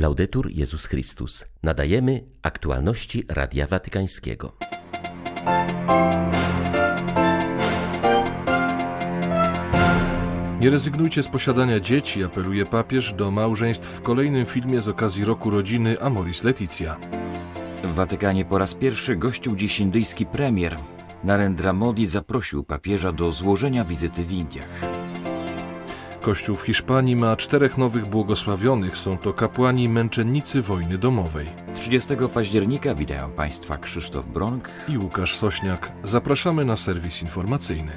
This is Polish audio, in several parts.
Laudetur Jezus Chrystus. Nadajemy aktualności Radia Watykańskiego. Nie rezygnujcie z posiadania dzieci, apeluje papież do małżeństw w kolejnym filmie z okazji roku rodziny Amoris Leticia. W Watykanie po raz pierwszy gościł dziś indyjski premier. Narendra Modi zaprosił papieża do złożenia wizyty w Indiach. Kościół w Hiszpanii ma czterech nowych błogosławionych. Są to kapłani męczennicy wojny domowej. 30 października witają Państwa Krzysztof Bronk i Łukasz Sośniak. Zapraszamy na serwis informacyjny.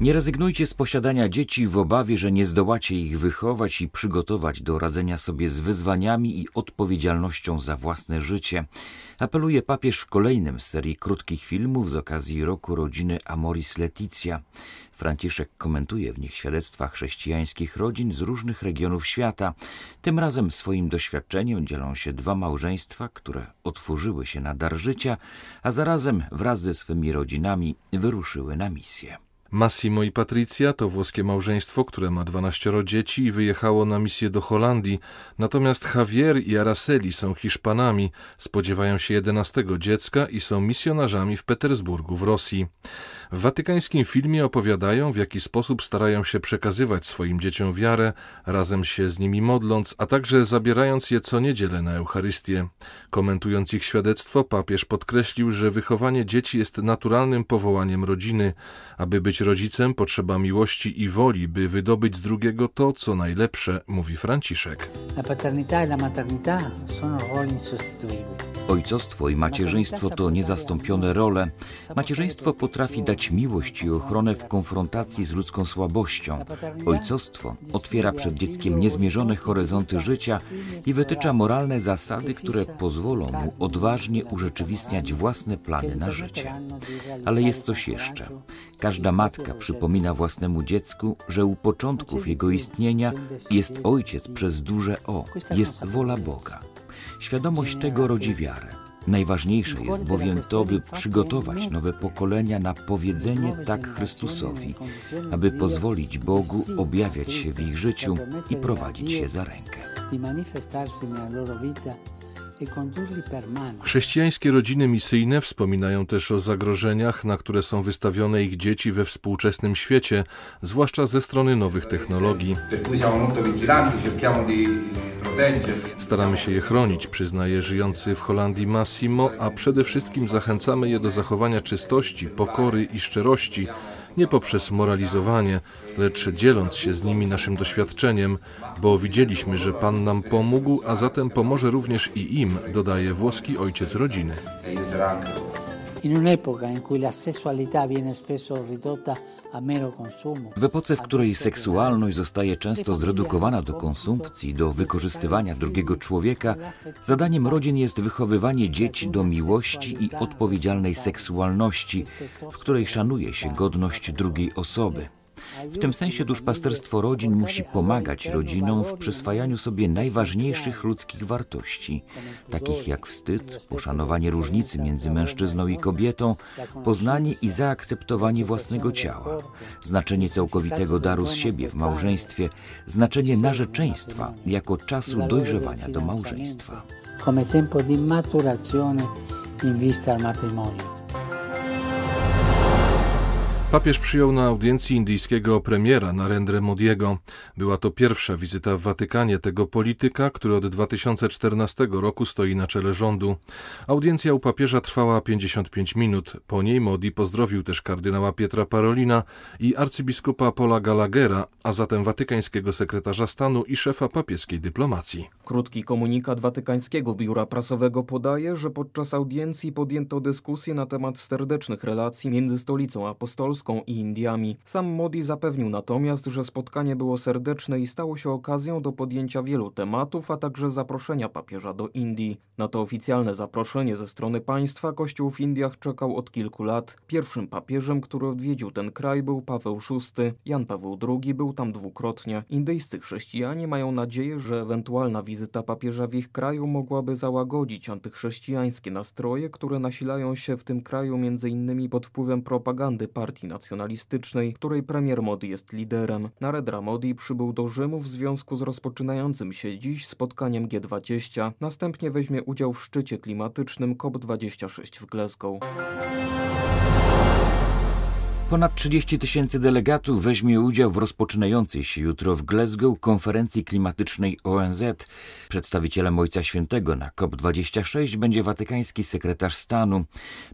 Nie rezygnujcie z posiadania dzieci w obawie, że nie zdołacie ich wychować i przygotować do radzenia sobie z wyzwaniami i odpowiedzialnością za własne życie. Apeluje papież w kolejnym z serii krótkich filmów z okazji roku rodziny Amoris Leticia. Franciszek komentuje w nich świadectwa chrześcijańskich rodzin z różnych regionów świata. Tym razem swoim doświadczeniem dzielą się dwa małżeństwa, które otworzyły się na dar życia, a zarazem wraz ze swymi rodzinami wyruszyły na misję. Massimo i Patricia to włoskie małżeństwo, które ma 12 dzieci i wyjechało na misję do Holandii. Natomiast Javier i Araceli są Hiszpanami, spodziewają się 11 dziecka i są misjonarzami w Petersburgu w Rosji. W watykańskim filmie opowiadają, w jaki sposób starają się przekazywać swoim dzieciom wiarę, razem się z nimi modląc, a także zabierając je co niedzielę na Eucharystię. Komentując ich świadectwo, papież podkreślił, że wychowanie dzieci jest naturalnym powołaniem rodziny. Aby być rodzicem, potrzeba miłości i woli, by wydobyć z drugiego to, co najlepsze, mówi Franciszek. E. Ojcostwo i macierzyństwo to niezastąpione role. Macierzyństwo potrafi dać miłość i ochronę w konfrontacji z ludzką słabością. Ojcostwo otwiera przed dzieckiem niezmierzone horyzonty życia i wytycza moralne zasady, które pozwolą mu odważnie urzeczywistniać własne plany na życie. Ale jest coś jeszcze. Każda matka przypomina własnemu dziecku, że u początków jego istnienia jest ojciec przez duże O, jest wola Boga. Świadomość tego rodzi wiarę. Najważniejsze jest bowiem to, by przygotować nowe pokolenia na powiedzenie tak Chrystusowi, aby pozwolić Bogu objawiać się w ich życiu i prowadzić się za rękę. Chrześcijańskie rodziny misyjne wspominają też o zagrożeniach, na które są wystawione ich dzieci we współczesnym świecie, zwłaszcza ze strony nowych technologii. Staramy się je chronić, przyznaje żyjący w Holandii Massimo, a przede wszystkim zachęcamy je do zachowania czystości, pokory i szczerości, nie poprzez moralizowanie, lecz dzieląc się z nimi naszym doświadczeniem, bo widzieliśmy, że Pan nam pomógł, a zatem pomoże również i im, dodaje włoski ojciec rodziny. W epoce, w której seksualność zostaje często zredukowana do konsumpcji, do wykorzystywania drugiego człowieka, zadaniem rodzin jest wychowywanie dzieci do miłości i odpowiedzialnej seksualności, w której szanuje się godność drugiej osoby. W tym sensie duszpasterstwo rodzin musi pomagać rodzinom w przyswajaniu sobie najważniejszych ludzkich wartości, takich jak wstyd, poszanowanie różnicy między mężczyzną i kobietą, poznanie i zaakceptowanie własnego ciała, znaczenie całkowitego daru z siebie w małżeństwie, znaczenie narzeczeństwa jako czasu dojrzewania do małżeństwa. Come tempo di maturazione in vista al matrimonio. Papież przyjął na audiencji indyjskiego premiera Narendra Modiego. Była to pierwsza wizyta w Watykanie tego polityka, który od 2014 roku stoi na czele rządu. Audiencja u papieża trwała 55 minut. Po niej Modi pozdrowił też kardynała Pietra Parolina i arcybiskupa Paula Gallaghera, a zatem watykańskiego sekretarza stanu i szefa papieskiej dyplomacji. Krótki komunikat watykańskiego biura prasowego podaje, że podczas audiencji podjęto dyskusję na temat serdecznych relacji między stolicą apostolską Polską i Indiami. Sam Modi zapewnił natomiast, że spotkanie było serdeczne i stało się okazją do podjęcia wielu tematów, a także zaproszenia papieża do Indii. Na to oficjalne zaproszenie ze strony państwa Kościół w Indiach czekał od kilku lat. Pierwszym papieżem, który odwiedził ten kraj był Paweł VI. Jan Paweł II był tam dwukrotnie. Indyjscy chrześcijanie mają nadzieję, że ewentualna wizyta papieża w ich kraju mogłaby załagodzić antychrześcijańskie nastroje, które nasilają się w tym kraju m.in. pod wpływem propagandy partii nacjonalistycznej, której premier Modi jest liderem. Narendra Modi przybył do Rzymu w związku z rozpoczynającym się dziś spotkaniem G20. Następnie weźmie udział w szczycie klimatycznym COP26 w Glasgow. Ponad 30 tysięcy delegatów weźmie udział w rozpoczynającej się jutro w Glasgow konferencji klimatycznej ONZ. Przedstawicielem Ojca Świętego na COP26 będzie watykański sekretarz stanu.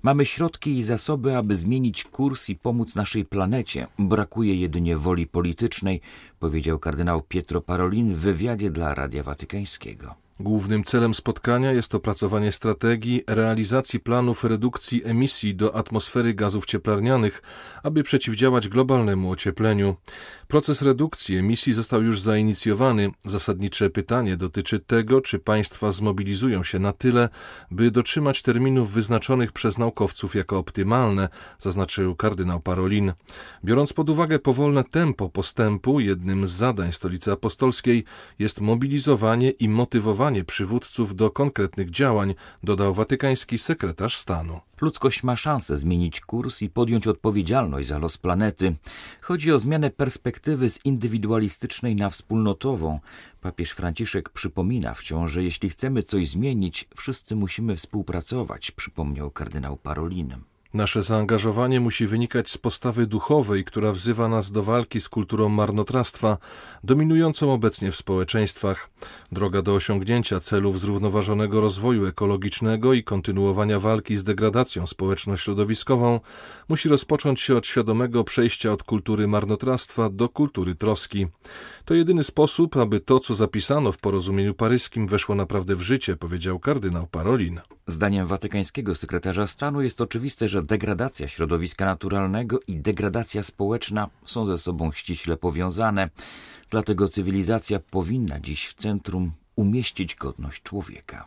Mamy środki i zasoby, aby zmienić kurs i pomóc naszej planecie. Brakuje jedynie woli politycznej, powiedział kardynał Pietro Parolin w wywiadzie dla Radia Watykańskiego. Głównym celem spotkania jest opracowanie strategii realizacji planów redukcji emisji do atmosfery gazów cieplarnianych, aby przeciwdziałać globalnemu ociepleniu. Proces redukcji emisji został już zainicjowany. Zasadnicze pytanie dotyczy tego, czy państwa zmobilizują się na tyle, by dotrzymać terminów wyznaczonych przez naukowców jako optymalne, zaznaczył kardynał Parolin. Biorąc pod uwagę powolne tempo postępu, jednym z zadań Stolicy Apostolskiej jest mobilizowanie i motywowanie przywódców do konkretnych działań, dodał watykański sekretarz stanu. Ludzkość ma szansę zmienić kurs i podjąć odpowiedzialność za los planety. Chodzi o zmianę perspektywy z indywidualistycznej na wspólnotową. Papież Franciszek przypomina wciąż, że jeśli chcemy coś zmienić, wszyscy musimy współpracować, przypomniał kardynał Parolinem. Nasze zaangażowanie musi wynikać z postawy duchowej, która wzywa nas do walki z kulturą marnotrawstwa, dominującą obecnie w społeczeństwach. Droga do osiągnięcia celów zrównoważonego rozwoju ekologicznego i kontynuowania walki z degradacją społeczno-środowiskową musi rozpocząć się od świadomego przejścia od kultury marnotrawstwa do kultury troski. To jedyny sposób, aby to, co zapisano w porozumieniu paryskim, weszło naprawdę w życie, powiedział kardynał Parolin. Zdaniem watykańskiego sekretarza stanu jest oczywiste, że degradacja środowiska naturalnego i degradacja społeczna są ze sobą ściśle powiązane. Dlatego cywilizacja powinna dziś w centrum umieścić godność człowieka.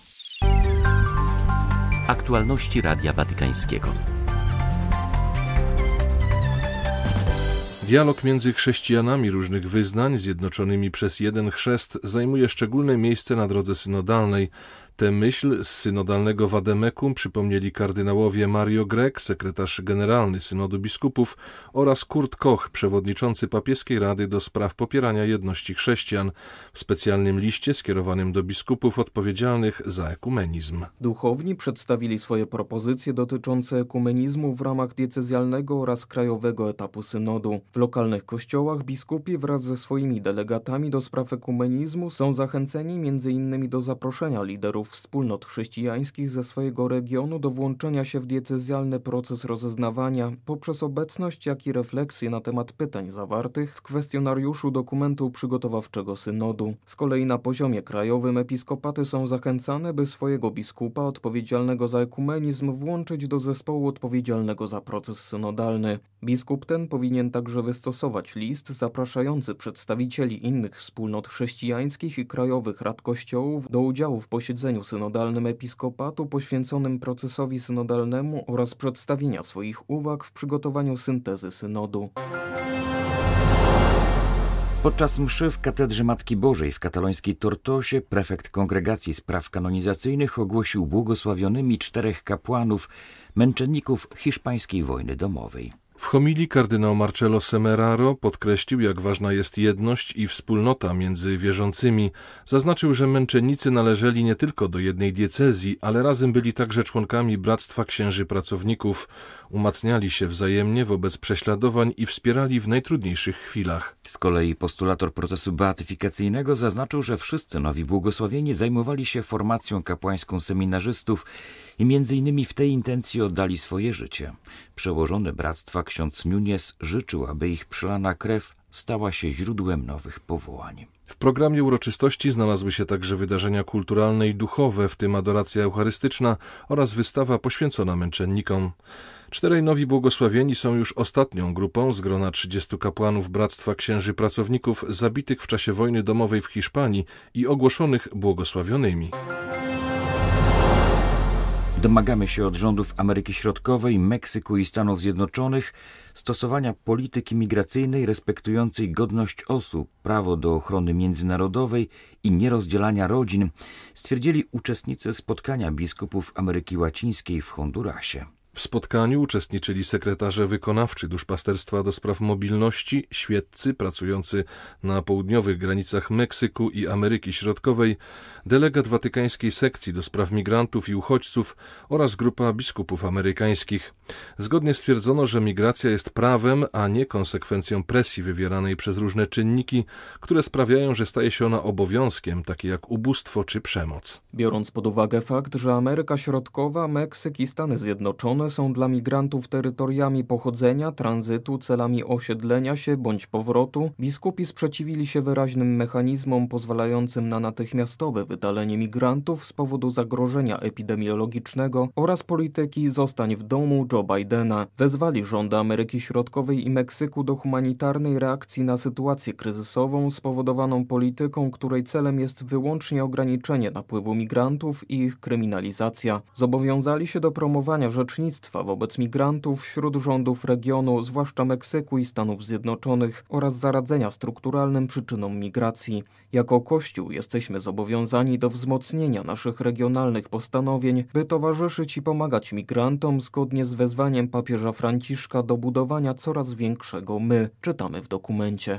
Aktualności Radia Watykańskiego. Dialog między chrześcijanami różnych wyznań, zjednoczonymi przez jeden chrzest, zajmuje szczególne miejsce na drodze synodalnej. Tę myśl z synodalnego Wademekum przypomnieli kardynałowie Mario Grek, sekretarz generalny Synodu Biskupów oraz Kurt Koch, przewodniczący papieskiej rady do spraw popierania jedności chrześcijan, w specjalnym liście skierowanym do biskupów odpowiedzialnych za ekumenizm. Duchowni przedstawili swoje propozycje dotyczące ekumenizmu w ramach diecezjalnego oraz krajowego etapu synodu. W lokalnych kościołach biskupi wraz ze swoimi delegatami do spraw ekumenizmu są zachęceni m.in. do zaproszenia liderów wspólnot chrześcijańskich ze swojego regionu do włączenia się w diecezjalny proces rozeznawania poprzez obecność, jak i refleksję na temat pytań zawartych w kwestionariuszu dokumentu przygotowawczego synodu. Z kolei na poziomie krajowym episkopaty są zachęcane, by swojego biskupa odpowiedzialnego za ekumenizm włączyć do zespołu odpowiedzialnego za proces synodalny. Biskup ten powinien także wystosować list zapraszający przedstawicieli innych wspólnot chrześcijańskich i krajowych rad kościołów do udziału w posiedzeniu synodalnym episkopatu poświęconym procesowi synodalnemu oraz przedstawienia swoich uwag w przygotowaniu syntezy synodu. Podczas mszy w katedrze Matki Bożej w katalońskiej Tortosie prefekt Kongregacji Spraw Kanonizacyjnych ogłosił błogosławionymi czterech kapłanów, męczenników hiszpańskiej wojny domowej. Homilii kardynał Marcello Semeraro podkreślił, jak ważna jest jedność i wspólnota między wierzącymi. Zaznaczył, że męczennicy należeli nie tylko do jednej diecezji, ale razem byli także członkami Bractwa Księży Pracowników. Umacniali się wzajemnie wobec prześladowań i wspierali w najtrudniejszych chwilach. Z kolei postulator procesu beatyfikacyjnego zaznaczył, że wszyscy nowi błogosławieni zajmowali się formacją kapłańską seminarzystów i między innymi w tej intencji oddali swoje życie. Przełożony bractwa ksiądz Nunes życzył, aby ich przelana krew stała się źródłem nowych powołań. W programie uroczystości znalazły się także wydarzenia kulturalne i duchowe, w tym adoracja eucharystyczna oraz wystawa poświęcona męczennikom. Czterej nowi błogosławieni są już ostatnią grupą z grona 30 kapłanów Bractwa Księży Pracowników zabitych w czasie wojny domowej w Hiszpanii i ogłoszonych błogosławionymi. Domagamy się od rządów Ameryki Środkowej, Meksyku i Stanów Zjednoczonych stosowania polityki migracyjnej respektującej godność osób, prawo do ochrony międzynarodowej i nierozdzielania rodzin, stwierdzili uczestnicy spotkania biskupów Ameryki Łacińskiej w Hondurasie. W spotkaniu uczestniczyli sekretarze wykonawczy duszpasterstwa do spraw mobilności, świeccy pracujący na południowych granicach Meksyku i Ameryki Środkowej, delegat watykańskiej sekcji do spraw migrantów i uchodźców oraz grupa biskupów amerykańskich. Zgodnie stwierdzono, że migracja jest prawem, a nie konsekwencją presji wywieranej przez różne czynniki, które sprawiają, że staje się ona obowiązkiem, takie jak ubóstwo czy przemoc. Biorąc pod uwagę fakt, że Ameryka Środkowa, Meksyk i Stany Zjednoczone są dla migrantów terytoriami pochodzenia, tranzytu, celami osiedlenia się bądź powrotu, biskupi sprzeciwili się wyraźnym mechanizmom pozwalającym na natychmiastowe wydalenie migrantów z powodu zagrożenia epidemiologicznego oraz polityki zostań w domu Joe Bidena. Wezwali rządy Ameryki Środkowej i Meksyku do humanitarnej reakcji na sytuację kryzysową spowodowaną polityką, której celem jest wyłącznie ograniczenie napływu migrantów i ich kryminalizacja. Zobowiązali się do promowania rzecznictwa wobec migrantów wśród rządów regionu, zwłaszcza Meksyku i Stanów Zjednoczonych oraz zaradzenia strukturalnym przyczynom migracji. Jako Kościół jesteśmy zobowiązani do wzmocnienia naszych regionalnych postanowień, by towarzyszyć i pomagać migrantom zgodnie z wezwaniem papieża Franciszka do budowania coraz większego my, czytamy w dokumencie.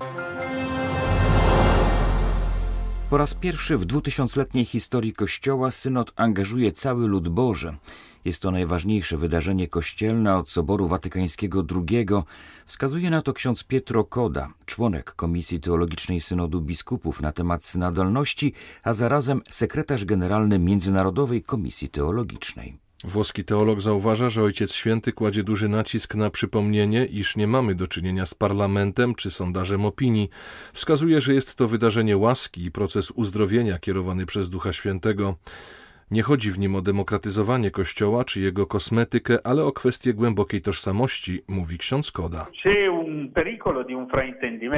Po raz pierwszy w dwutysiącletniej historii Kościoła synod angażuje cały lud Boży. Jest to najważniejsze wydarzenie kościelne od Soboru Watykańskiego II. Wskazuje na to ksiądz Pietro Koda, członek Komisji Teologicznej Synodu Biskupów na temat synodalności, a zarazem sekretarz generalny Międzynarodowej Komisji Teologicznej. Włoski teolog zauważa, że Ojciec Święty kładzie duży nacisk na przypomnienie, iż nie mamy do czynienia z parlamentem czy sondażem opinii. Wskazuje, że jest to wydarzenie łaski i proces uzdrowienia kierowany przez Ducha Świętego. Nie chodzi w nim o demokratyzowanie Kościoła czy jego kosmetykę, ale o kwestię głębokiej tożsamości, mówi ksiądz Koda.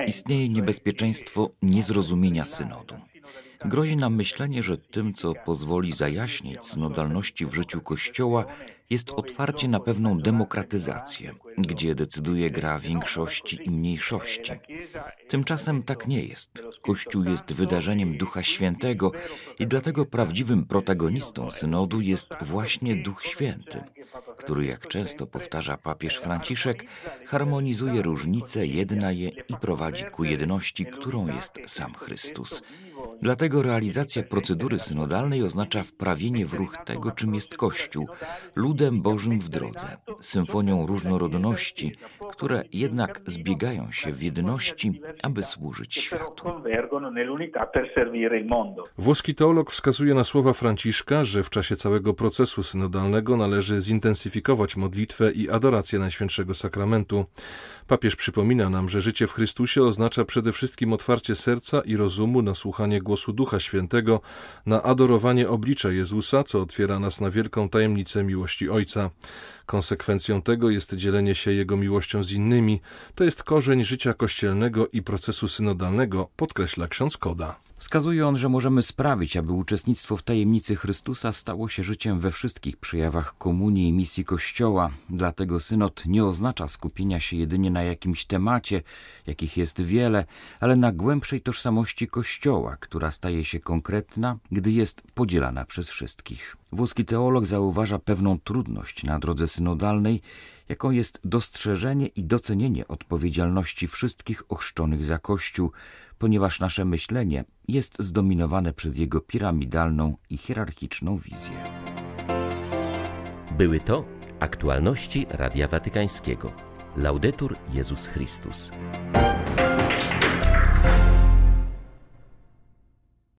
Istnieje niebezpieczeństwo niezrozumienia synodu. Grozi nam myślenie, że tym, co pozwoli zajaśnić synodalności w życiu Kościoła, jest otwarcie na pewną demokratyzację, gdzie decyduje gra większości i mniejszości. Tymczasem tak nie jest. Kościół jest wydarzeniem Ducha Świętego i dlatego prawdziwym protagonistą synodu jest właśnie Duch Święty, który, jak często powtarza papież Franciszek, harmonizuje różnice, jedna je i prowadzi ku jedności, którą jest sam Chrystus. Dlatego realizacja procedury synodalnej oznacza wprawienie w ruch tego, czym jest Kościół, ludem Bożym w drodze, symfonią różnorodności, które jednak zbiegają się w jedności, aby służyć światu. Włoski teolog wskazuje na słowa Franciszka, że w czasie całego procesu synodalnego należy zintensyfikować modlitwę i adorację Najświętszego Sakramentu. Papież przypomina nam, że życie w Chrystusie oznacza przede wszystkim otwarcie serca i rozumu na słuchanie głosu Ducha Świętego, na adorowanie oblicza Jezusa, co otwiera nas na wielką tajemnicę miłości Ojca. Konsekwencją tego jest dzielenie się Jego miłością z innymi, to jest korzeń życia kościelnego i procesu synodalnego, podkreśla ksiądz Koda. Wskazuje on, że możemy sprawić, aby uczestnictwo w tajemnicy Chrystusa stało się życiem we wszystkich przejawach komunii i misji Kościoła. Dlatego synod nie oznacza skupienia się jedynie na jakimś temacie, jakich jest wiele, ale na głębszej tożsamości Kościoła, która staje się konkretna, gdy jest podzielana przez wszystkich. Włoski teolog zauważa pewną trudność na drodze synodalnej, jaką jest dostrzeżenie i docenienie odpowiedzialności wszystkich ochrzczonych za Kościół, ponieważ nasze myślenie jest zdominowane przez jego piramidalną i hierarchiczną wizję. Były to aktualności Radia Watykańskiego. Laudetur Jezus Chrystus.